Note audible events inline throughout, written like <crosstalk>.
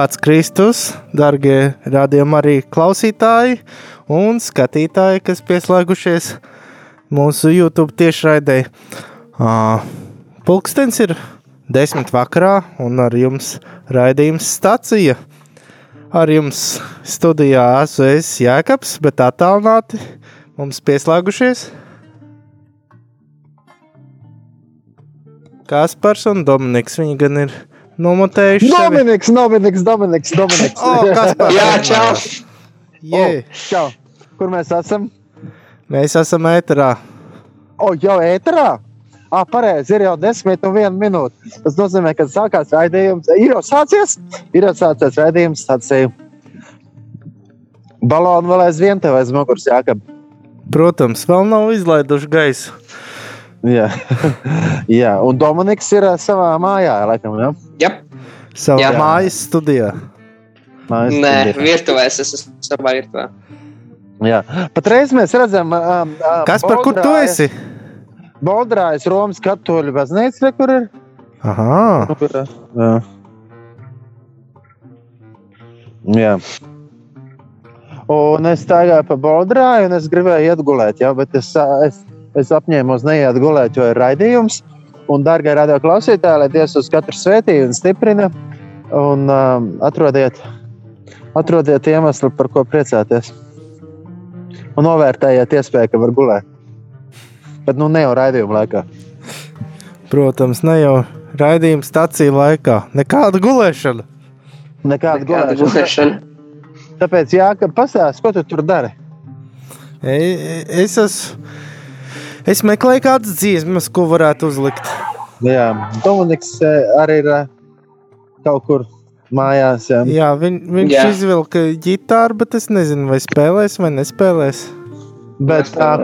Slavēts Kristus, darbie radījuma arī klausītāji un skatītāji, kas pieslēgušies mūsu YouTube tiešraidē. Pulkstens ir desmit vakarā un ar jums raidījums stacija. Ar jums studijā esmu es Jēkabs, bet attālināti mums pieslēgušies Kaspars un Dominiks. Viņi gan ir nomotējuši. Dominiks. Dominiks, Dominiks, Dominiks. O, Kaspar, Jā, čau! Jē, O, čau! Kur mēs esam? mēs esam ēterā. O, jau ēterā! Ah, pareizi, ir jau desmit un viena minūte. Tas nozīmē, ka sākās raidījums. Ir jau sācies, ir jau sācies raidījums. Stācija. Balonu vēl aizvien tev aiz muguras jākab. Protams, vēl nav izlaiduši gaisu. Jā. Jā, un Dominiks ir savā mājā, laikam, jā? Jā, Savā Jā. mājas studijā. Mājas nē, studijā. virtuvēs es esmu savā virtuvē. Jā. Patreiz mēs redzam, um, Kas par kur tu esi? Boldrājas Romas katoļu baznīca, kur ir? Aha, Nu, kur, Jā. Jā. Un es staigāju pa Boldrāju, un es gribēju iet gulēt, jā, bet es, es, es apņēmos neiet gulēt, jo ir raidījums. Un, darbie radio klausītāji, lai Dievs uz katru svētī un stiprina, un um, atrodiet, atrodiet iemeslu, par ko priecāties. Un novērtējiet iespēju, ka var gulēt. Bet nu ne jau raidījuma laikā. protams, ne jau raidījuma stācija laikā. Nekāda gulēšana. Nekāda Kāda gulēšana. gulēšana? Tāpēc, jā, ka pastāsti, ko tu tur dari. E, Es esmu. Es meklēju kādas dziesmas, ko varētu uzlikt. Jā, Dominiks eh, arī ir kaut kur mājās. Jā. Jā, viņ, viņš Jā. izvilka ģitāru, bet es nezinu, vai spēlēs vai nespēlēs. Bet, tā,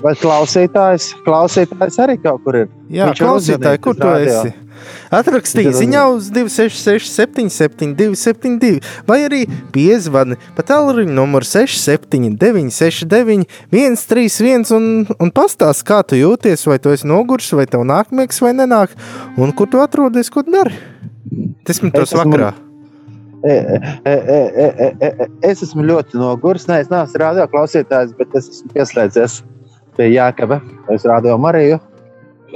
bet klausītājs, klausītājs arī kaut kur ir. Jā, Viņš ir klausītāji, kur uz tu radio. esi? Atrakstīja ziņā uz 266, 77, 272, vai arī piezvani pa tālruņa numuru 679, 69, 131 un, un pastāsti, kā tu jūties, vai tu esi noguris, vai tev nāk miegs vai nenāk, un kur tu atrodies, ko dari. Desmitos Es vakarā. E, e, e, Es esmu ļoti noguris. Nē, es neesmu radio klausītājs, bet es esmu pieslēdzies pie Jākaba. Es rādīju Mariju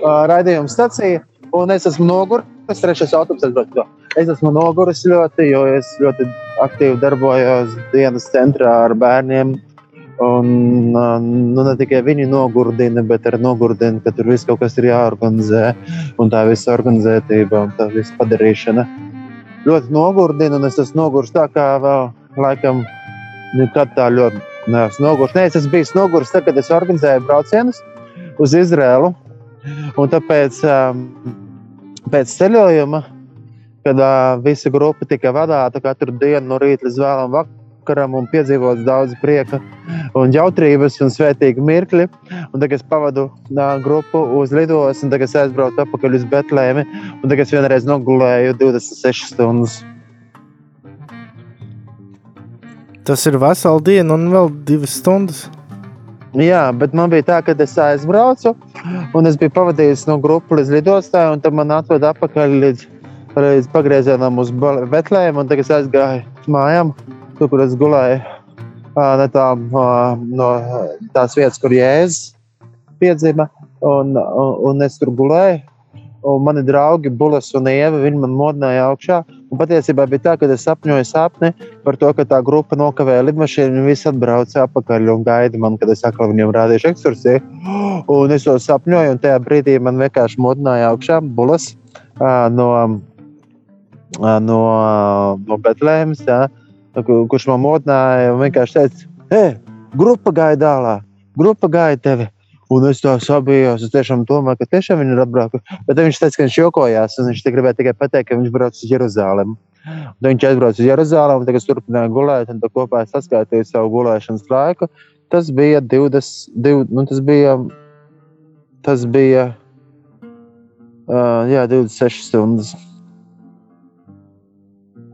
raidījumu staciju, un es esmu noguris. Trešais autobus braucu. Es esmu noguris ļoti, jo es ļoti aktīvi darbojos dienas centrā ar bērniem. Un, ā, nu, ne tikai viņi nogurdina, bet arī nogurdina, ka tur viss kaut kas ir jāorganizē. Un tā visa organizētība un tā visa padarīšana ļoti nogurdina. Un es esmu noguris tā, kā vēl laikam nekad tā ļoti neesmu noguris. Nē, es esmu bijis noguris tad, kad es organizēju braucienus uz Izrēlu. Un tāpēc um, pēc ceļojuma, kad uh, visa grupa tika vadīta katru dienu no rīta līdz vēlam vakaram un piedzīvots daudz prieka un jautrības un svētīgu mirkli. Un tagad es pavadu uh, grupu uz lidostas, un tagad es aizbraucu atpakaļ uz Betlēmi. Un tagad es vienreiz nogulēju 26 stundas. Tas ir vesela diena un vēl divas stundas. Jā, bet man bija tā, ka es aizbraucu, un es biju pavadījis no grupas līdz lidostai, un tad man atveda atpakaļ līdz, līdz pagriezienam uz Betlēmu, un tagad es aizgāju mājām, tur, kur es gulēju. ā, netālu no, tās vietas, kur jēzus piedzima, un, un, un es tur gulēju. Un mani draugi, Bulis un Ieva, viņi man modināja augšā. Un patiesībā bija tā, ka es sapņoju sapni par to, ka tā grupa nokavēja lidmašīnu, un visi atbrauca atpakaļ un gaida man, kad es atkal viņiem rādīšu ekskursiju. Un es to sapņoju, un tajā brīdī man vienkārši modināja augšā Bulis no, no, no Betlēmas, jā, ku- kurš man modināja un vienkārši teica, hei, grupa gaida dālā, grupa gaida tevi. Un es tā sabijos, es tiešām domāju, ka tiešām viņi ir atbraukuši. Bet viņš teica, ka viņš jokojās, un viņš gribēja tikai pateikt, ka viņš brauc uz Jeruzalemi. Tad viņš aizbrauca uz Jeruzalemi, tagad es turpināju gulēt, un kopā es saskaitīju savu gulēšanas laiku. Tas bija 20, div, nu, tas bija, tas bija uh, jā, 26 stundas.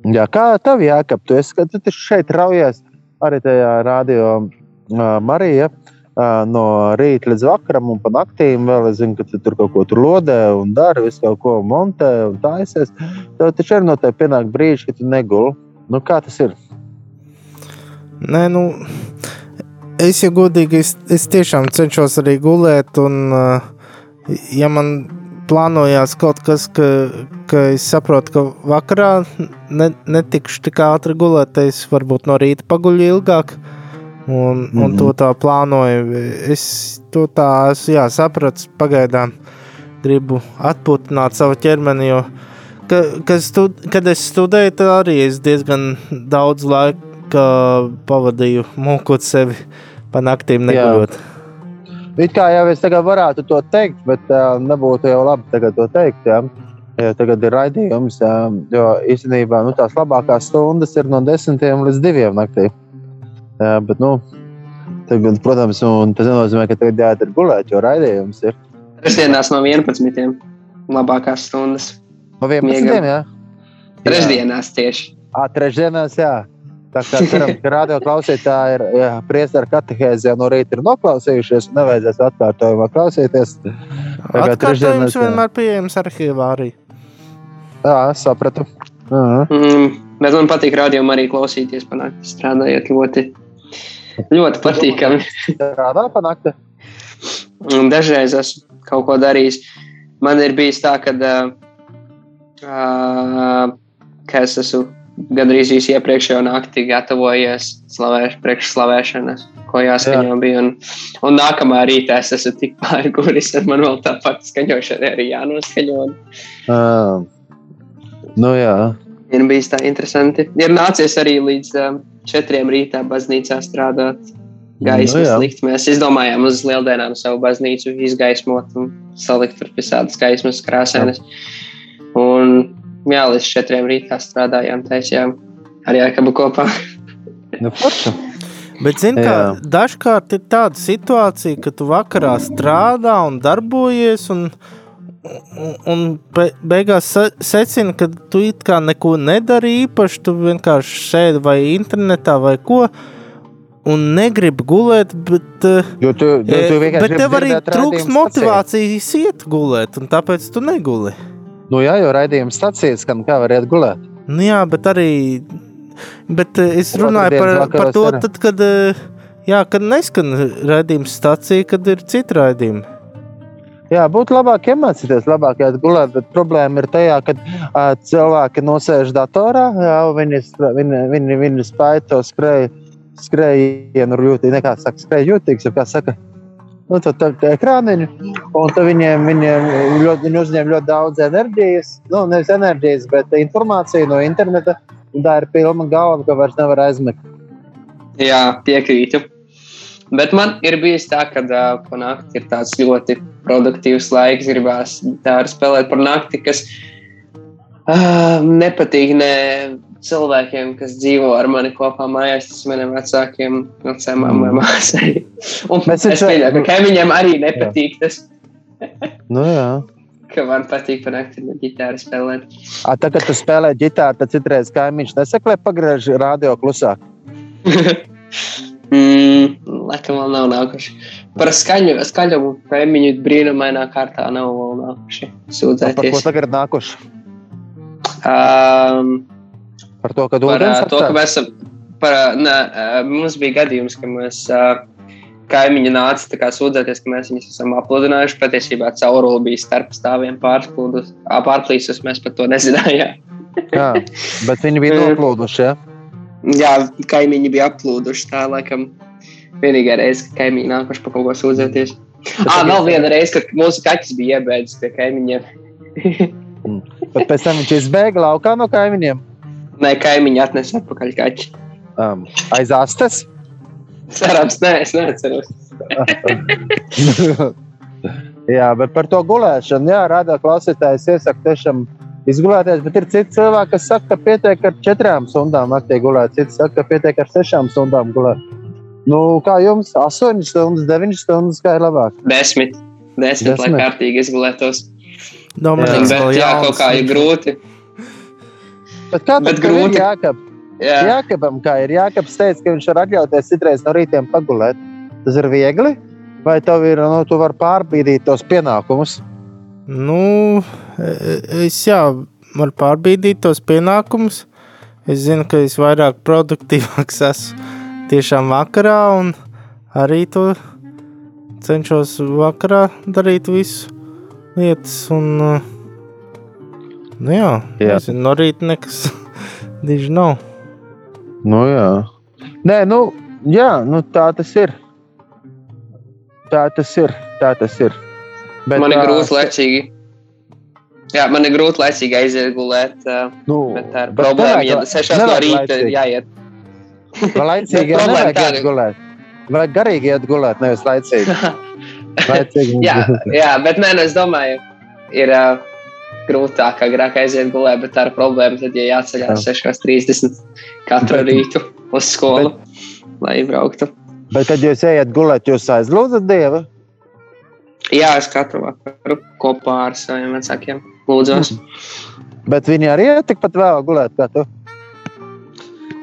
Jā, kā tev jākap? Tu esi, tu šeit raujies arī tajā radio uh, Marija. uh, no rīta līdz vakaram un pa naktīm vēl es zinu, ka tu tur kaut ko tur lodē un dari, visu kaut ko montē un taisies. Tev taču ir noteikti pienāk brīži, kad tu neguli. Nu, kā tas ir? Nē, nu, es jau godīgi, es, es tiešām cenšos arī gulēt, un, uh, ja man plānojās kaut kas, ka, ka es saprotu, ka vakarā ne, netikšu tik ātri gulēt, es varbūt no rīta paguļu ilgāk. Un, mm -hmm. un to tā plānoju. Es to tā esmu jā, sapratis pagaidām. Gribu atpūtināt savu ķermeni, jo, ka, kad, stud, kad es studēju, tad arī es diezgan daudz laika pavadīju mūkot sevi pa naktīm neguļot. Jā. It kā jau es tagad varētu to teikt, bet uh, nebūtu jau labi to teikt. Ja? Ja tagad ir raidījums, ja? jo īstenībā nu, tās labākās stundas ir no 10 līdz 2 naktī. Ja, bet, nu, tagad, protams, tas nenozīmē, ka tagad jāiet gulēt, jo raidījums ir. Trešdienās no 11. labākās stundas. No 11. Miegam. jā? Trešdienās tieši. À, trešdienās, jā. Tā kā ceram, ka radio klausītāji ir katehēzi, jau no rīta ir noklausījušies. Nevajadzēs atkārtojumā klausīties. Atkārtojums vienmēr pieejams arhīvā arī. Jā, sapratu. Uh -huh. mm, bet man patīk radio arī klausīties panākt, strādājot ļoti, ļoti patīkami. Strādā panākt? Dažreiz esmu kaut ko darījis. Man ir bijis tā, ka, uh, uh, ka es esmu gandrīz visu iepriekšējo naktī gatavojies slavēš, priekšslavēšanas, ko jāskaņo jā. bija. Un, un nākamā rītā es esmu tik <laughs> pārguris, un man vēl tāpat skaņošana arī jānoskaņo. Uh, nu jā. Ir bijis tā interesanti. Ir nācies arī līdz um, četriem rītā baznīcā strādāt. Gaismas nu, likt. Mēs izdomājām uz lieldienām savu baznīcu izgaismot un salikt tur visādas gaismas krāsainas. Un jā, līdz četriem rītā strādājām, taisījām arī ar kopā. nu, forša. Bet, zini, kā dažkārt ir tāda situācija, ka tu vakarā strādā un darbojies, un, un, un be, beigās secini, ka tu it kā neko nedari īpaši, tu vienkārši sēdi vai internetā vai ko, un negribi gulēt, bet, eh, jo tu, jo tu eh, bet tev arī trūkst motivācijas iet gulēt, un tāpēc tu neguli. Nu, jā, jo raidījums stācijas, ka kā var iet gulēt. Nu, jā, bet arī. Bet eh, es runāju par, par to, tad, kad, eh, jā, kad neskan raidījuma stācija, kad ir citi raidījumi. Jā, būtu labāk iemācīties, labāk gulēt, bet problēma ir tajā, ka uh, cilvēki nosēž datorā, jā, viņi, viņi, viņi, viņi spēj to skrējienu jūtīgi, nekā saka, skrēju jūtīgs, kā saka, nu, tad, tad ekrāniņu, un tad viņiem, viņiem ļoti, viņi uzņem ļoti daudz enerģijas, nu, nevis enerģijas, bet informāciju no interneta. Tā ir pilna galva, ka vairs nevar aizmigt. Jā, piekrītu. Bet man ir bijis tā, ka uh, pa nakti ir tāds ļoti produktīvs laiks, gribās tā arī spēlēt par nakti, kas uh, nepatīk ne cilvēkiem, kas dzīvo ar mani kopā mājās, tas maniem vecākiem, vecām vai māsai. <laughs> Un Mēs es pieļauju, ka kaimiņiem arī nepatīk jā. tas. <laughs> nu, jā. Ka man patīk panākt ar ģitāru spēlēt. A, tā, kad tu spēlē ģitāru, tad citreiz kaimiņš nesaka, lai pagriež radio klusāk. <laughs> mm, laikam vēl nav nākuši. Par skaņu, skaļu kaimiņu brīnumainā kārtā nav vēl nākuši sūdzēties. Par ko tagad nākuši? Um, Par to, ka to, ka mēs esam. Par, ne, uh, mums bija gadījums, ka mēs kaimiņi nāca sūdzēties, ka mēs viņus esam apludinājuši. Patiesībā caurule bija starp stāviem pārplīsus. Mēs par to <laughs> nezinājām. jā, bet viņi bija <laughs> noplūduši. Ja? Jā, kaimiņi bija aplūduši. Tā laikam vienīgā reize, kad kaimiņi nākuši par kaut ko sūdzēties. Ah, vēl viena reize, kad mūsu kaķis bija iebēdzis pie kaimiņiem. <laughs> Bet pēc tam viņš izbēga laukā no kaimiņiem. Nē, kaimiņi atnesa atpakaļ kaķi. Um, aiz astes? Cerams, nē, es neatceros. <laughs> jā, bet par to gulēšanu, jā, rādā klausītājs iesaka tiešām izgulēties, bet ir citi cilvēki, kas saka, ka pietiek ar četrām stundām naktī gulēt, citi saka, ka pietiek ar sešām stundām gulēt. Nu, kā jums? Astoņas stundas, deviņas stundas, kā ir labāk? Desmit. Desmit, Desmit. lai kārtīgi izgulētos. Domāju, jā, bet jā, kaut kā ir grūti. Bet kā tas grūti? Jākap? Jā. Jākapam, kā ir Jākaps teica, ka viņš var atļauties citreiz no rītiem pagulēt. Tas ir viegli, vai tev ir, nu, tu vari pārbīdīt tos pienākumus? Nu, e- es jā, varu pārbīdīt tos pienākumus. Es zinu, ka es vairāk produktīvāks <laughs> esmu tiešām vakarā, un arī to cenšos vakarā darīt visu lietas. Un, uh, nu jā, Jā. Nezinu, no rīta nekas <laughs> diži nav. Nu, jā. Nē, nu, jā, nu, tā tas ir. Tā tas ir. Tā tas ir. Bet, Man ir grūti laicīgi. Jā, man ir grūti laicīgi aiziet gulēt. Nu, Bet tā ir problēma. Ja 6 no rīta laicīgi. jāiet. Vai laicīgi <laughs> jau nevajag iet gulēt? Vai garīgi iet gulēt, nevis laicīgi? <laughs> laicīgi. jā, jā, bet nē, nu, es domāju, ir uh, grūtāk agrāk aiziet gulēt, bet tā ir problēma. Tad, ja jāceļās 6.30 katru Bet- rītu uz skolu, lai brauktu. Bet, kad jūs ejat gulēt, jūs aizlūdzat Dievu? Jā, es katru vakaru kopā ar saviem vecākiem lūdzos. Bet viņi arī iet tikpat vēl gulēt kā tu.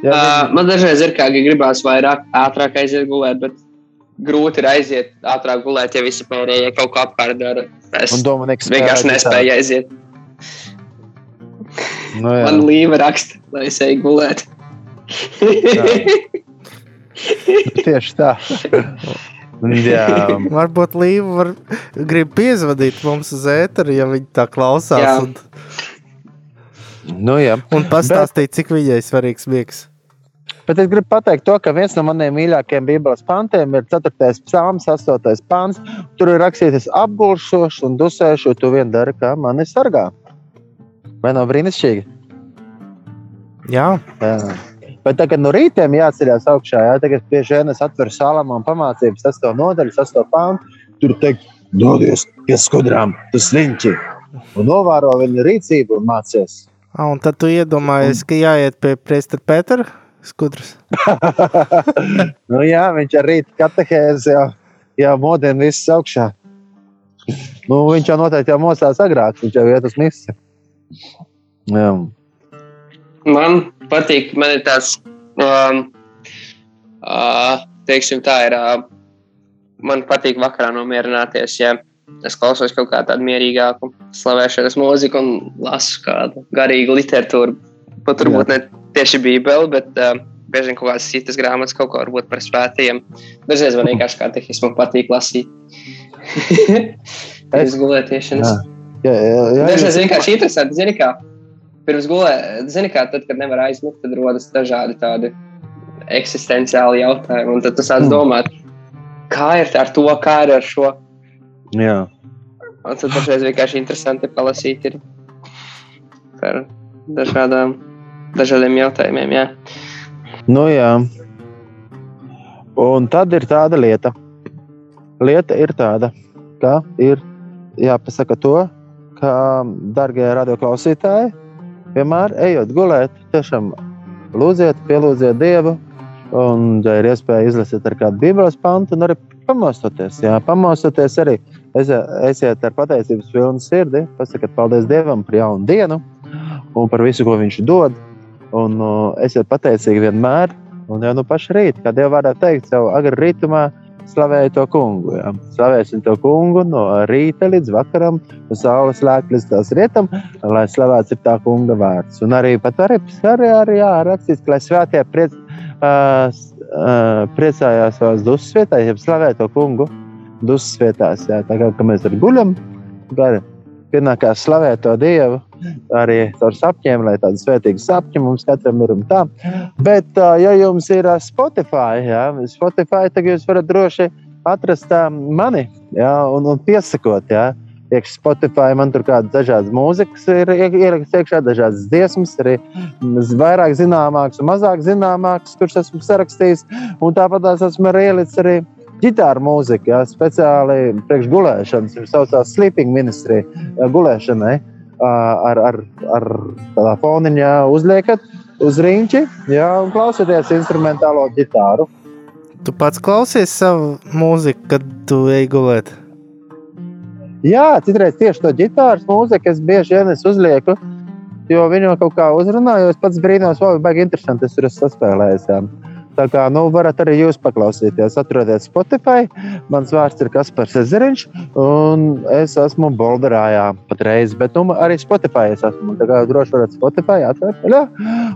Jā, Uh, man dažreiz ir kā ka gribās vairāk, ātrāk aiziet gulēt, bet grūti ir aiziet ātrāk gulēt, ja visi pārējie kaut ko apkārt dara. Es Un Dominiks vienkārši nespēju aiziet. Nu, jā. Man līva raksta, lai es eju gulēt. <laughs> Tieši tā. jā, Varbūt Līva var, grib piezvanīt mums uz ēteru, ja viņi tā klausās. Jā. Un, nu, jā. un pastāstīt, cik viņai svarīgs miegs. Bet es gribu pateikt, to, ka viens no maniem mīļākajiem Bībeles pantiem ir 4. psalms, 8. pāns. Tur ir rakstīts, apgulšošu un dusēšu, tu vien dari, kā mani sargā. Vai nav brīnišķīgi? Jā, Jā. Bet tagad no rīta jāceļās augšā. Jā, tagad bieži vien es atveru salamām pamācību, 6. nodaļu, 6. pāntu. Tur teikt, dodies pie skudrām, tu sliņķi. Un novēro viņa rīcību un mācies. ah, un tad tu iedomājies, ka jāiet pie Presta Petra skudras. <laughs> nu, jā, viņš ar rīta katehēzi jau, jau modina visus augšā. Nu, viņš jau noteikti jau mostās agrāk, viņš jau iet uz misiju. Jā. Man patīk, man ir tāds, um, uh, teiksim, tā ir. Uh, man patīk vakarā nomierināties, ja es klausos kaut kā tādu mierīgāku slavēšanas mūziku un lasu kādu garīgu literatūru. Pat varbūt ne tieši Bībeli, bet uh, bieži vien kaut kādas citas grāmatas, kaut ko varbūt par svētajiem. Dažreiz man vienkārši kā tehismu patīk lasīt. Pēc <laughs> gulētiešanas. Jā, jā, jā, Dažreiz vienkārši interesanti, zini, kā pirms gulēt, zini, kā tad, kad nevar aizmigt, tad rodas dažādi tādi eksistenciāli jautājumi. Un tad tu sāc Mm. domāt, kā ir ar to, kā ir ar šo. jā. Un tad dažreiz vienkārši interesanti palasīt ir par dažādām, dažādiem jautājumiem. Jā. Nu, jā. Un tad ir tāda lieta. Lieta ir tāda, ka ir jāpasaka to, ka, darbie radioklausītāji, vienmēr ejot gulēt, tiešām lūdziet, pielūdziet Dievu. Un, ja ir iespēja izlasīt ar kādu bībeles pantu, arī pamostoties, jā, pamostoties arī esiet, ar pateicības pilnu sirdi, pasakiet paldies Dievam par jaunu dienu un par visu, ko Viņš dod. Un uh, esiet pateicīgi vienmēr, un jau nu pašu rītu, kad jau varētu teikt, jau agri rītumā slavēju to kungu. Jā. Slavēsim to kungu no rīta līdz vakaram, no saules lēk līdz tās rietam, lai slavēts ir tā kunga vārds. Un arī pat arī, arī, arī jā, rakstīts, ka lai svētie priec, uh, uh, priecājās savās dusmas vietā, ja slavē to kungu dusmas vietās. Jā. Tā kā mēs tur guļam, gari pienākās slavēt to Dievu arī caur sapņiem, lai tādu svētīgu sapņu mums katram ir un tā. Bet, ja jums ir Spotify, jā, Spotify tad jūs varat droši atrast mani jā, un, un piesakot. Jā. Iekšā Spotify man tur kādas dažādas mūzikas ir ierakstīts, iekšā dažādas dziesmas, arī vairāk zināmākas un mazāk zināmākas, kuras esmu sarakstījis. Un tāpat tās esmu arī ielicis arī ģitāru mūziku, jā, speciāli priekšgulēšanas, kas saucās Sleeping Ministry gulēšanai. Ar, ar, ar tādā foniņā uzliekat uz rīņķi jā, un klausieties instrumentālo ģitāru. Tu pats klausies savu mūziku, kad tu ej gulēt. Jā, citreiz tieši to ģitāras mūziku es bieži vien es uzlieku, jo viņu kaut kā uzrunāju. Es pats brīnos, vai baigi interesanti es tur esmu saspēlējis. Jā. Tā kā nu, varat arī jūs paklausīties. Atrodiet Spotify. Mans vārds ir Kaspars Ezeriņš, un es esmu Bolderājā patreiz. Bet nu, arī Spotify es esmu. Tā kā droši varat Spotify atvērt. Ja?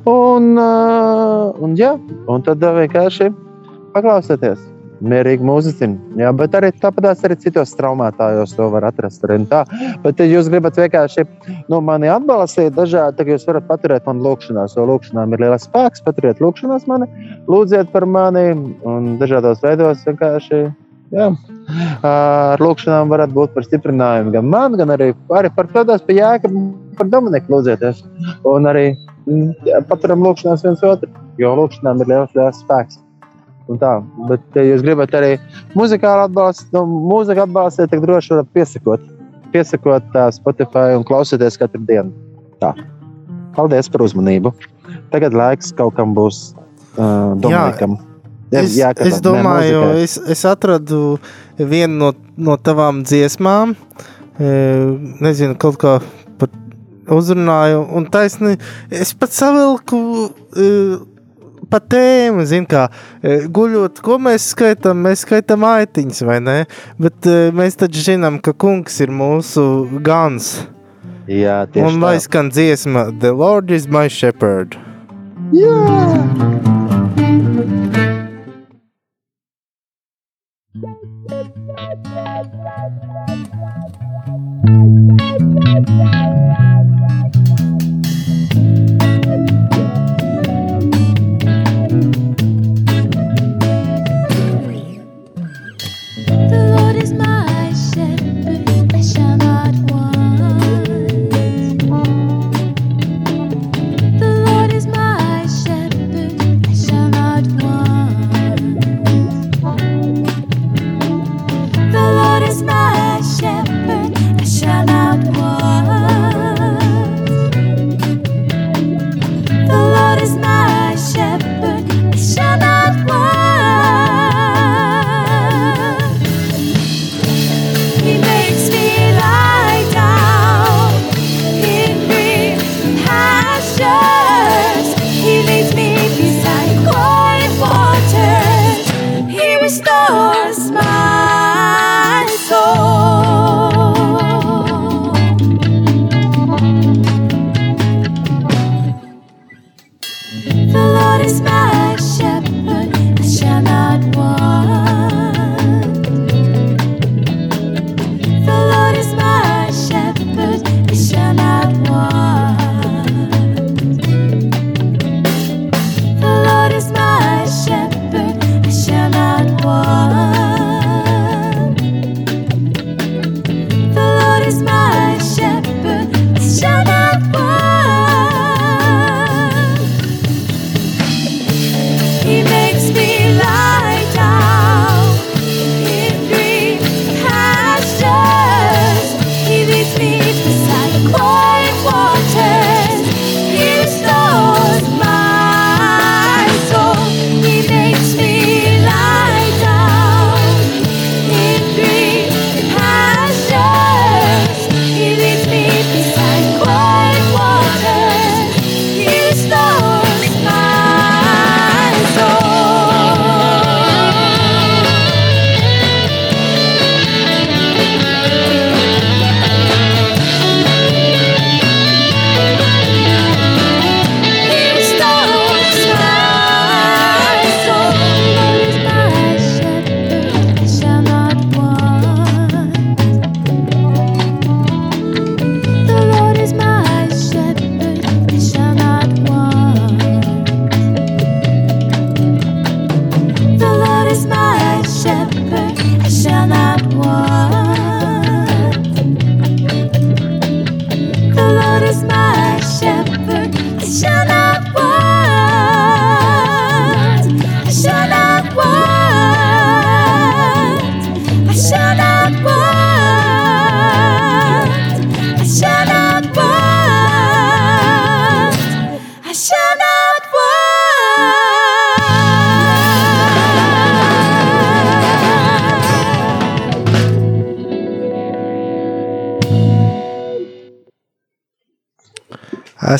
Un, un, jā, un tad vienkārši paklausieties. Mierīgi mūziķi. Jā, bet arī tāpat arī citos traumētājos to var atrast. Arī tā. Bet, ja jūs gribat vienkārši nu, mani atbalstīt, dažādi, tad jūs varat paturēt mani lūkšanās. Jo lūkšanām ir liels spēks, paturiet lūkšanās mani, lūdziet par mani un dažādos veidos vienkārši. Jā. Ar lūkšanām varat būt par stiprinājumu gan man, gan arī, arī par kādās pie jēga, par Dominiku lūdzieties. Un arī jā, paturam lūkšanās viens otru, jo lūkšanām ir liels, liels spēks. Tā, bet, ja jūs gribat arī muzikāli atbalstīt, nu, mūziku atbalstīt, tad droši varat piesakot, piesakot uh, Spotify un klausīties katru dienu. Tā. Paldies par uzmanību. Tagad laiks kaut kam būs uh. Jā, es, jā, es domāju, ne, es, es atradu vienu no, no tavām dziesmām. E, nezinu, kaut kā pat uzrunāju, un taisni es pat savilku. E, pa tēmu, zin kā, e, guļot, ko mēs skaitām, mēs skaitām aitiņas, vai ne? Bet e, mēs taču zinām, ka kungs ir mūsu gans. Jā, tieši Un lai skan dziesma The Lord is my shepherd. Jā! The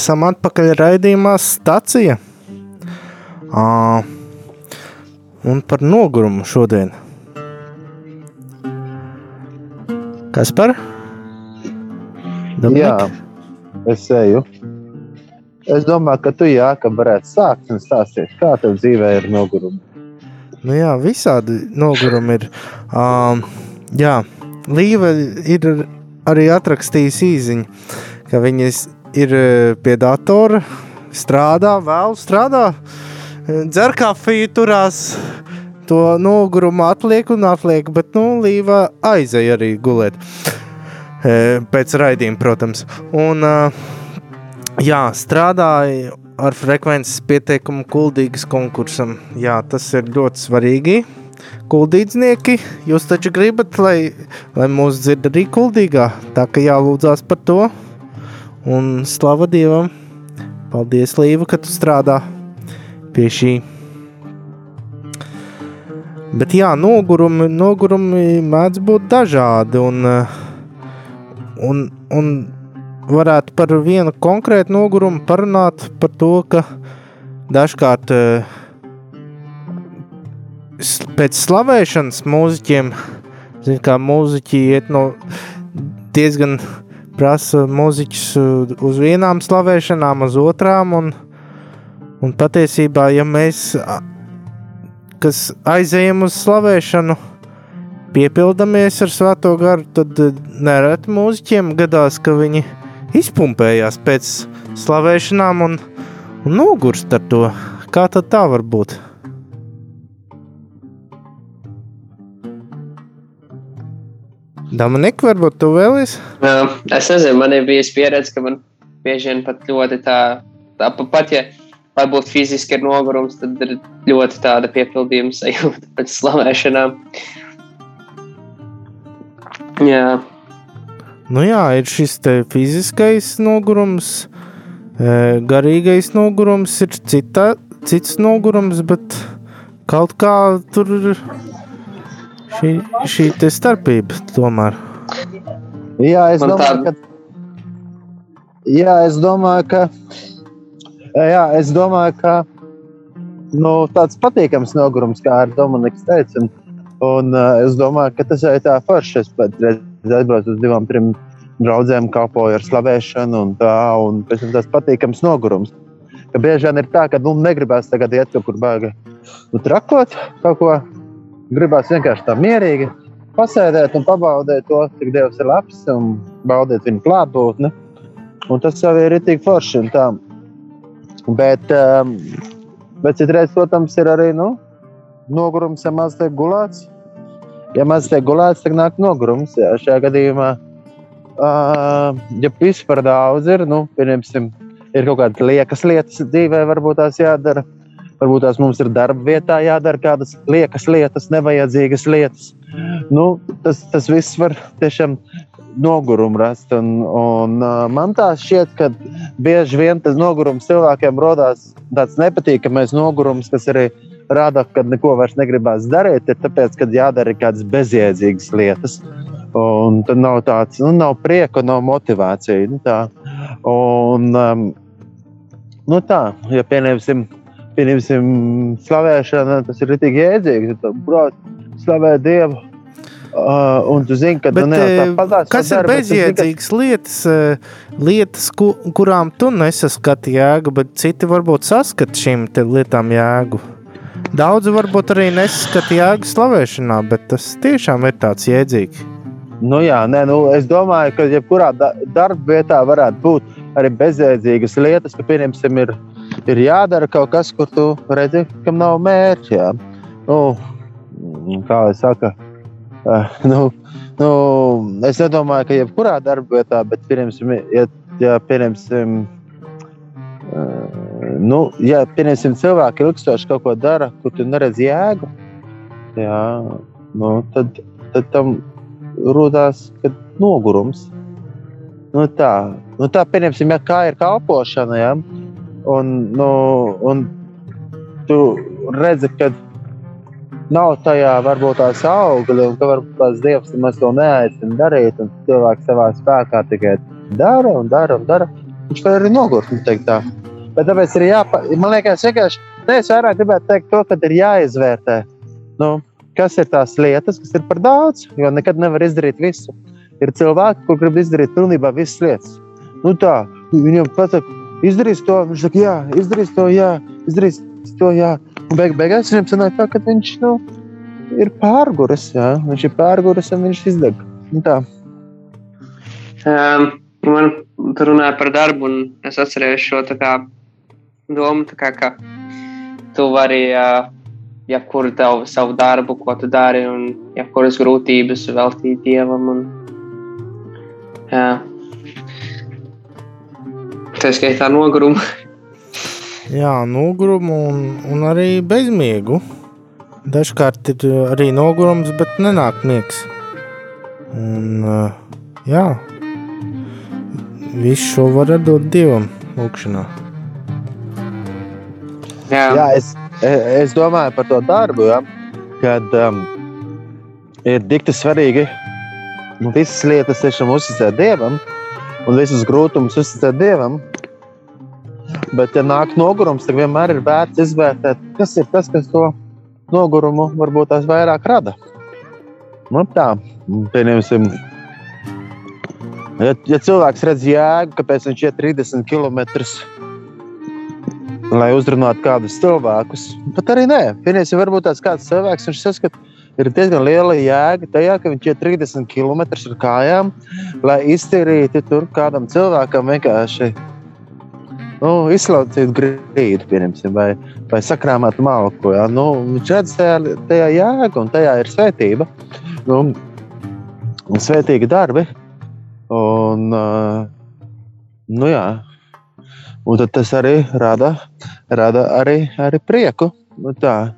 Esam atpakaļ raidījumā stacija. Uh, un par nogurumu šodien. Kas par? Jā, es eju. Es domāju, ka tu jāka varētu sākt un stāstīt, kā tev dzīvē ir nogurumi. Nu jā, visādi nogurumi ir. Um, jā, Līva ir arī atrakstījusi īziņu, ka viņas ir eh, pie datora, strādā, vēl strādā, eh, dzer kafiju, turās to nogurumu atliek un atliek, bet nu, Līva aizēja arī gulēt. E, Pēc raidījuma, protams. Un, jā, strādāja ar frekvences pieteikumu kuldīgas konkursam. Jā, tas ir ļoti svarīgi. Kuldīdznieki, jūs taču gribat, lai, lai mūs dzird arī kuldīgā. Tā kā jālūdzās par to. Un slava Dievam! Paldies, Līva, ka tu strādā pie šī. Bet jā, nogurumi, nogurumi mēdz būt dažādi. Un, un, un varētu par vienu konkrētu nogurumu parunāt par to, ka dažkārt pēc slavēšanas mūziķiem, zin, kā mūziķi iet no diezgan prasa mūziķus uh, uz vienām slavēšanām, uz otrām. Un, un patiesībā, ja mēs, aizejam uz slavēšanu, piepildamies ar svēto garu, tad uh, nereti mūziķiem gadās, ka viņi izpumpējās pēc slavēšanām un, un nogurst ar to. Kā tad tā var būt? Dominika, varbūt tu vēlies? Jā, es nezinu, man ir bijusi pieredze, ka man bieži vien pat ļoti tā, tā pa- pat ja varbūt fiziski ir nogurums, tad ir ļoti tāda piepildījuma sajūta <laughs> pēc slavēšanām. Jā, Nu jā, ir šis fiziskais nogurums, e, garīgais nogurums, ir cita, cits nogurums, bet kaut kā tur ir šī, šī te starpība tomēr. Jā, es Man domāju, ka. Jā, es domāju, ka. Jā, es domāju, ka nu, tāds patīkams nogurums, kā ar Dominiku teica. Un, un uh, es domāju, ka tas ir tā forši. Es pat aizbraucu uz divām, trim draudzēm, kalpoju ar slavēšanu, un tā, un pēc tam tas patīkams nogurums. Ka bieži vien ir tā, ka nu, negribās tagad iet kaut kur baigi nu, trakot kaut ko. Gribās vienkārši tā mierīgi pasēdēt un pabaudīt to, cik Dievs ir labs un baudīt viņa klātbūtni. Un tas jau ir tik forši. un tā. Bet, um, bet citreiz, protams, ir arī nu, nogurums, ja maz tiek gulēts. Ja maz tiek gulēts, tad nāk nogurums. Jā, šajā gadījumā, uh, ja viss par daudz ir, nu, pieņemsim, ir kaut kādas liekas lietas dzīvē, varbūt tās jādara. Varbūt tās mums ir darba vietā jādara kādas liekas lietas, nevajadzīgas lietas. Nu, tas, tas viss var tiešām nogurumu rast. Un, un, man tā šķiet, ka bieži vien tas nogurums cilvēkiem radās tāds nepatīkamais nogurums, kas arī rāda, ka neko vairs negribās darīt. Ir tāpēc, ka jādara kādas bezjēdzīgas lietas. Un tad nav tāds, nu, nav prieka, nav motivācija. Nu, tā. un, um, nu tā, ja pieņemsim, pieņemsim slavēšanu, tas ir tik jēdzīgi. Tu brauc, slavē Dievu. Uh, un tu zini, ka Bet, tu nevari eh, tāpat tās Kas ir zini, ka- bezjēdzīgas lietas, eh, lietas ku, kurām tu nesaskati jēgu, bet citi varbūt saskata šīm lietām jēgu? Daudzi varbūt arī nesaskata jēgu slavēšanā, bet tas tiešām ir tāds jēdzīgi. Nu, jā, nē, nu, es domāju, ka jebkurā da darba vietā varētu būt arī bezjēdzīgas lietas, ka, pieņemsim, ir, ir jādara kaut kas, kur tu redzi, kam nav mērķa. jā. Nu, mm, kā jau saka, uh, <laughs> nu, nu, es nedomāju, ka jebkurā darba vietā, bet, pieņemsim, ja, ja pieņemsim, uh, nu, ja pieņemsim, cilvēki ilgstoši kaut ko dara, kur tu neredz jēgu, jā, nu, tad, tad tam radās nogurums. Nu, tā, nu, tā pieņemsim, ja kā ir kalpošana, ja, un, nu, un tu redzi, ka nav tajā varbūt tās augļi, un ka varbūt tās dievs nemaz to neaicina darīt, un cilvēks savā spēkā tikai dara un dara un dara. Viņš var arī nogurt, nu. Bet tāpēc ir jāpa... Man liekas, vienkārši, ne, es vairāk gribētu teikt to, ka ir jāizvērtē. nu, kas ir tās lietas, kas ir par daudz, jo nekad nevar izdarīt visu. Ir cilvēki, kur grib izdarīt pilnībā visas lietas. Nu tā, viņam pasaka, izdarīs to, viņš saka, jā, izdarīs to, jā, izdarīs to, jā. Un beig, beigās viņam sanāk tā, ka viņš, nu, ir pārguris, jā. Viņš ir pārguris un viņš izdeg. Nu tā. Um, man tur runāja par darbu, un es atcerējos šo kā, domu, kā, ka tu vari uh, jebkuru tev savu darbu, ko tu dari, un jebkuras grūtības veltīt dievam. Un, jā. Tā skaitā nogurumu. Jā, nogurumu un, un arī bezmiegu. Dažkārt ir arī nogurums, bet nenāk miegs. Un, uh, jā, visu šo var dot dievam, lūkšanā. Jā, Jā, es, e- es domāju par to darbu, ja, kad um, ir tik svarīgi visas lietas tiešām uzticēt Dievam un visus grūtumus uzticēt Dievam. Bet, ja nāk nogurums, tad vienmēr ir vērts izvērtēt, kas ir tas, kas to nogurumu varbūt tās vairāk rada. Nu, tā, pieņemsim, ja, ja cilvēks redz jēgu, kāpēc viņš iet 30 km lai uzrunātu kādus cilvēkus. Pat arī nē, pieņemsim, varbūt tāds kāds cilvēks, viņš saskata, ir diezgan liela jēga tajā, ka viņš ir 30 km ar kājām, lai iztīrītu tur kādam cilvēkam vienkārši nu, izslaucītu grīdu, pieņemsim, vai, vai sakrāmētu malku. Ja? Nu, viņš redz tajā, tajā jēgu un tajā ir svētība. Nu, un svētīgi darbi. Un, uh, nu, jā, Un tas arī rada, rada arī, arī prieku. Nu, tā,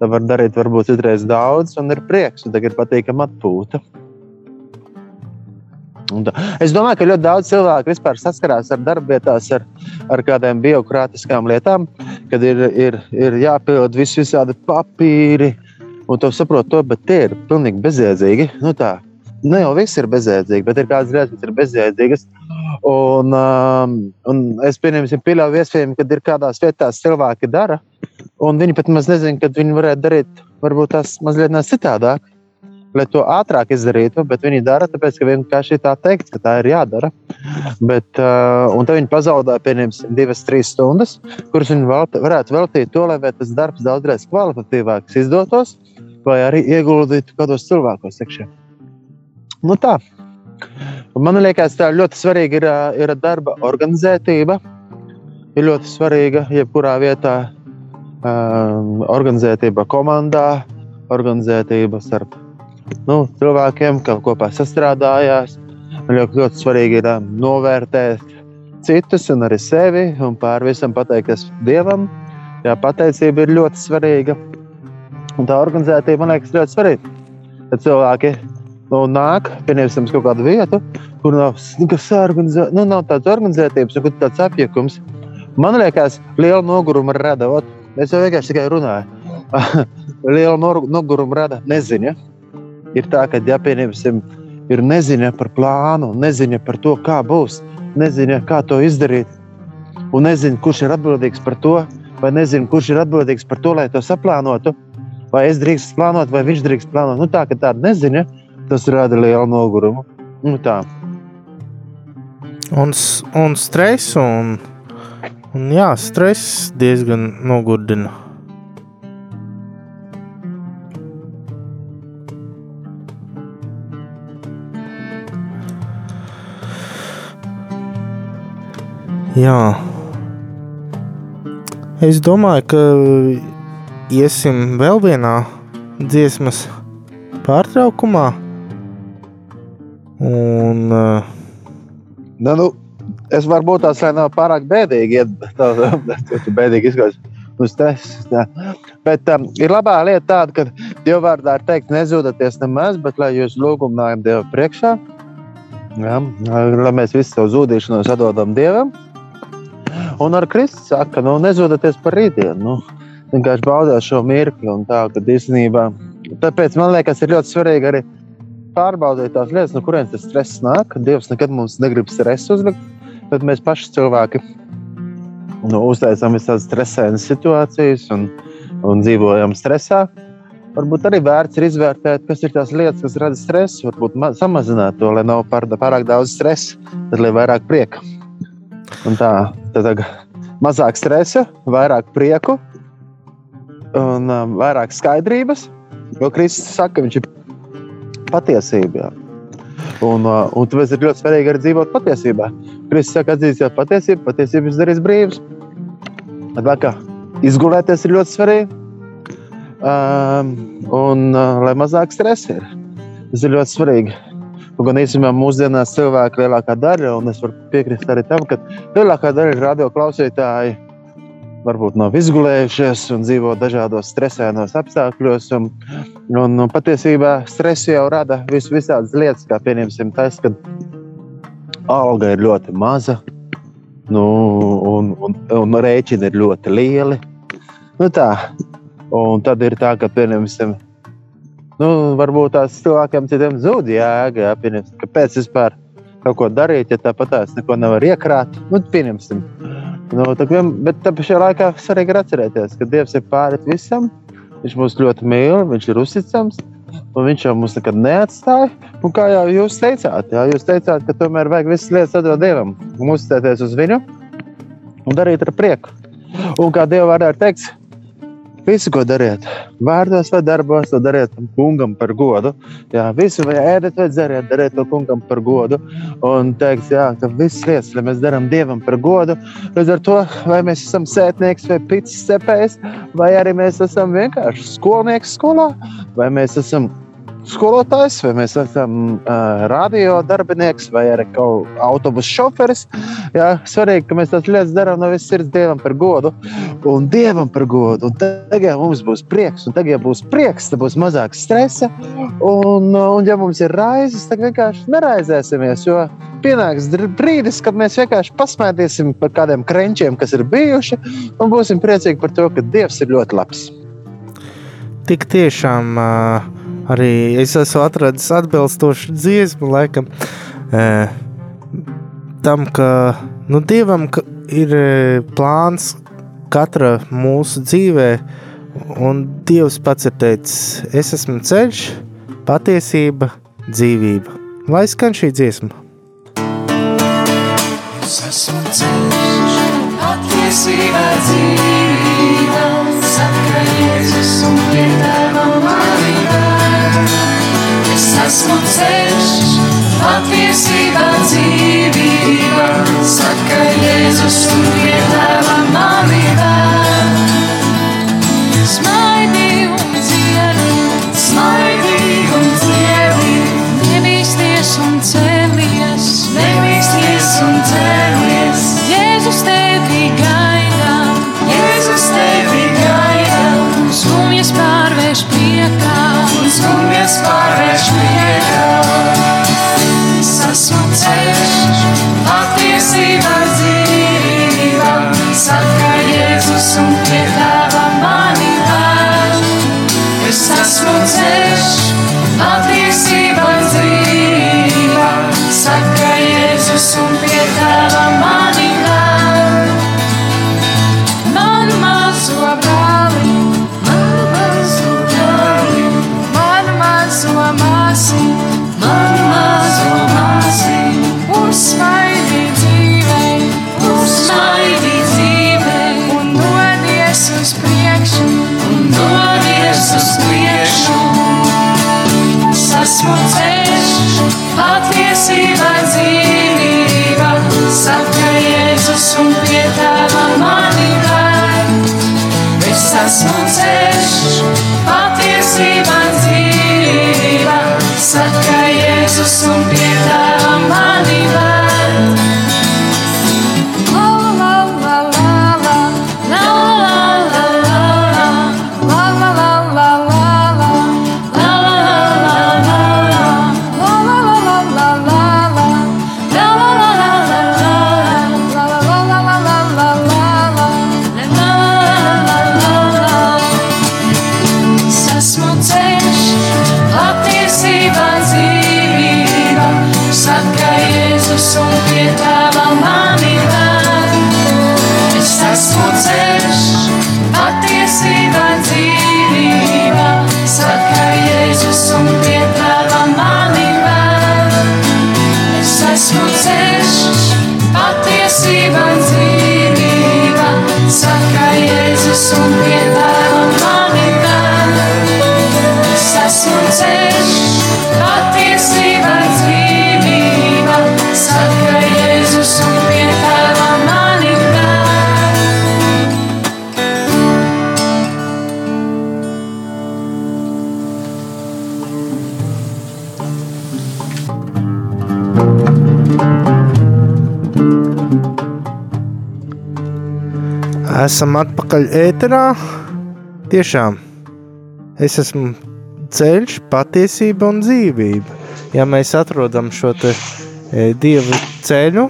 tā var darīt varbūt citreiz daudz, un ir prieks, un tagad ir patīkama atpūta. Es domāju, ka ļoti daudz cilvēku vispār saskarās ar darbvietās, ar, ar kādām birokrātiskām lietām, kad ir, ir, ir jāpild visi visādi papīri, un tu saproti to, bet tie ir pilnīgi bezjēdzīgi. Nu, tā. ne jau viss ir bezjēdzīgi, bet ir kādas lietas, kas ir bezjēdzīgas. Un, um, un es pieņemsim, pieļauju, iespējams, ka ir kādās vietās cilvēki dara, un viņi pat maz nezina, kad viņi varētu darīt varbūt tās mazliet citādāk, lai to ātrāk izdarītu, bet viņi dara, tāpēc, ka vienkārši tā teikts, ka tā ir jādara. Bet, uh, un tad viņi pazaudē, pieņemsim, divas, trīs stundas, kuras viņi vēl, varētu veltīt to, lai tas darbs daudzreiz kvalitatīvāks izdotos, vai arī ieguldītu kādos cilvēkos iekšā. Nu tā. Man liekas, tā ļoti svarīga ir, ā, ir darba organizētība. Ir ļoti svarīga jebkurā vietā um, organizētība komandā, organizētība starp nu, cilvēkiem, kas kopā sastrādājās. Ļoti, ļoti svarīgi ir um, novērtēt citus un arī sevi un pār visam pateikties Dievam. Jā, pateicība ir ļoti svarīga. Un tā organizētība man liekas ļoti svarīga. Kad cilvēki nu, nāk, pieņemsim, kaut kādu vietu, kur nav, organizē, nu, nav tādas organizētības, kur tāds apjukums. Man liekas, liela noguruma rada. Ot, es jau vienkārši tikai runāju. <laughs> liela noguruma rada neziņa. Ir tā, ka, ja pieņemsim, ir neziņa par plānu, neziņa par to, kā būs, neziņa, kā to izdarīt, un nezinu, kurš ir atbildīgs par to, vai nezinu, kurš ir atbildīgs par to, lai to saplānotu, vai es drīkstu plānot, vai viņš drīkst plānot. Nu, tā, ka tāda neziņa, tas rada lielu nogurumu. Nu, tā. Un, un stress, un, un jā, stress diezgan nogurdina. Jā. Es domāju, ka iesim vēl vienā dziesmas pārtraukumā. Un uh, Nu, nu, es varbūt tās nav pārāk bēdīgi, ja tas ir bēdīgi jā. Bet um, ir labā lieta tāda, ka Dieva vārdā ir teikt, nezūdaties nemaz, bet lai jūs lūgumu nājam Dieva priekšā, jā, lai mēs visu savu zudīšanos atdodam Dievam. Un ar Kristus saka, nu, nezūdaties par rītdienu. Nu, vienkārši baudiet šo mirkli un tā, ka īstenībā. Tāpēc man liekas, ir ļoti svarīgi arī pārbaudīt tās lietas, no kurienes tas stress nāk. Dievs nekad mums negrib stresu uzlikt, bet mēs paši cilvēki nu, uztaisām visādas stresainas situācijas un, un dzīvojam stresā. varbūt arī vērts ir izvērtēt, kas ir tās lietas, kas rada stresu. Varbūt ma- samazināt to, lai nav pār, pārāk daudz stresa, tad lai vairāk prieka. Un tā, tad mazāk stresa, vairāk prieku un um, vairāk skaidrības. Jo Kristus saka, ka viņš ir patiesība. Jā. Un, uh, un tāpēc ir ļoti svarīgi arī dzīvot patiesībā. Kristus saka, atzīsiet patiesību, patiesība izdarīs vēl kā izgulēties ir ļoti svarīgi. Um, un uh, lai mazāk stresa ir. Tas ir ļoti svarīgi. Gan īstenībā mūsdienās cilvēki lielākā daļa, un es varu piekrist arī tam, ka lielākā daļa radio klausītāji varbūt nav izgulējušies un dzīvo dažādos stresainos apstākļos. Un, un, un patiesībā stress jau rada vis, visādas lietas, kā pieņemsim tas, ka alga ir ļoti maza nu, un, un, un rēķini ir ļoti lieli. Nu, tā. Un tad ir tā, ka pieņemsim, nu, varbūt tās cilvēkiem citiem zūd jēga. Jā, pieņemsim, kāpēc vispār kaut ko darīt, ja tāpat tās neko nevar iekrāt? Nu, pieņemsim. Nu, tā, bet tā pašā laikā svarīgi ir atcerēties, ka Dievs ir pāri visam. Viņš mūs ļoti mīl, viņš ir uzticams. Un viņš jau mums nekad neatstāja. Un kā jau jūs teicāt, jā, jūs teicāt, ka tomēr vajag visas lietas atdot Dievam, uzticēties uz viņu un darīt ar prieku. Un kā Dieva vārdā ir teikts, visu, ko dariet, vārdos vai darbos, to dariet tam kungam par godu. Jā, visu, vai ēdat vai dzeriet, dariet to kungam par godu. Un teiks, jā, ka visas lietas, lai mēs darām Dievam par godu, līdz ar to, vai mēs esam sētnieks vai pits cepējs, vai arī mēs esam vienkārši skolnieks skolā, vai mēs esam skolotājs, vai mēs esam uh, radio darbinieks, vai arī autobusu šoferis. Jā, svarīgi, ka mēs tās lietas darām no visas sirds Dievam par godu un Dievam par godu. Un tagad mums būs prieks, un tagad būs prieks, tad būs mazāk stresa. Un, un ja mums ir raizes, tad vienkārši neraizēsimies. Jo pienāks brīdis, kad mēs vienkārši pasmētīsim par kādiem krenčiem, kas ir bijuši, un būsim priecīgi par to, ka Dievs ir ļoti labs. Tik tiešām uh, arī es esmu atradis atbilstošu dziesmu, laikam, uh, tam, ka nu, Dievam ka ir eh, plāns katra mūsu dzīvē, un Dievs pats ir teicis, es esmu ceļš, patiesība, dzīvība. Lai skan šī dziesma. Es esmu ceļš, patiesība, dzīvība, saka Jēzus un pie esmu ceļš, patiesība, dzīvība, saka Jēzus un pie tēva mani ved. Smaidi un dziedi, smaidi un dziedi, nebīsties un cēlies, nebīsties un cēlies. Jēzus tevi gaida, Jēzus tevi gaida, skumjas pārvērš priekā, skumjas pārvērš ceļš, patiesība, dzīvība, saka Jēzus un pie tēva mani ved. Es esmu ceļš, Jēzus Esam atpakaļ ēterā. Tiešām es esmu ceļš, patiesība un dzīvība. Ja mēs atrodam šo te, e, dievu ceļu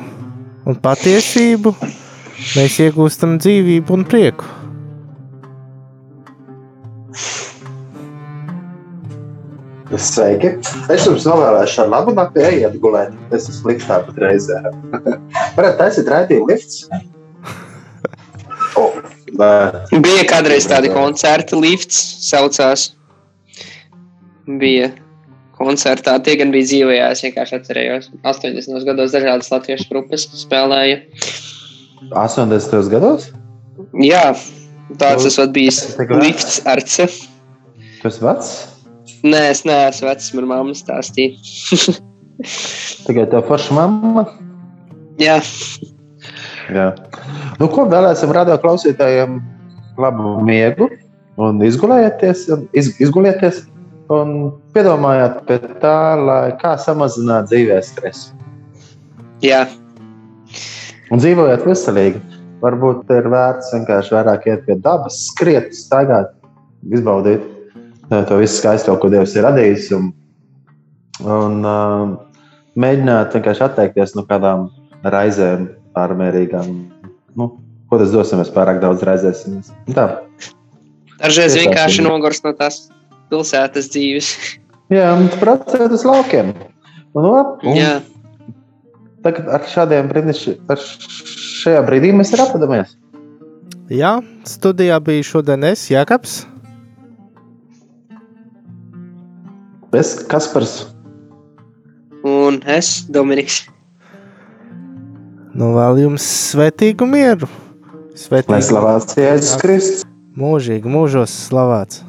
un patiesību, mēs iegūstam dzīvību un prieku. Sveiki! Es jums novēlēšu labu nakti, ejiet gulēt. Es esmu sliktā pat reizē. <laughs> Varat taisīt raidījumu lifts? Oh. Bija kādreiz tādi koncerti, lifts saucās. Bija koncertā, tie gan bija dzīvajā, es vienkārši atcerējos. 80. gados dažādas latviešu grupas spēlēja. 80. gados? Jā, tāds tas vat bijis lifts arce. Kas vecs? Nē, es neesmu vecs, man mamma stāstīja. <laughs> Tikai tā forša mamma. Jā, Jā. Nu, ko vēlēsim radio klausītājiem? Labu miegu un izgulējieties, un iz, izgulieties un piedomājiet pie tā, lai kā samazināt dzīvē stresu. jā, Un dzīvojiet veselīgi. Varbūt ir vērts vienkārši vairāk iet pie dabas, skriet, staigāt, izbaudīt eh, to visu skaisto, ko Dievs ir radījis. Un, un uh, mēģināt vienkārši atteikties no kādām raizēm, pārmērīgām. Nu, ko tas dos, ja mēs pārāk daudz raizēsimies? Tā. dažreiz Tiešām, vienkārši jā. nogurst no tās pilsētas dzīves. <laughs> Jā, brauciet uz laukiem. Un, un, Jā, tagad ar šādiem šajā brīdī mēs ir apadamies. Jā, studijā bija šodien es, Jakobs. Es, Kaspars, un es, Dominiks. Nu, vēl jums svētīgu mieru. lai Svētīgu slavēts Jēzus Kristus. mūžīgi, mūžos slavēts.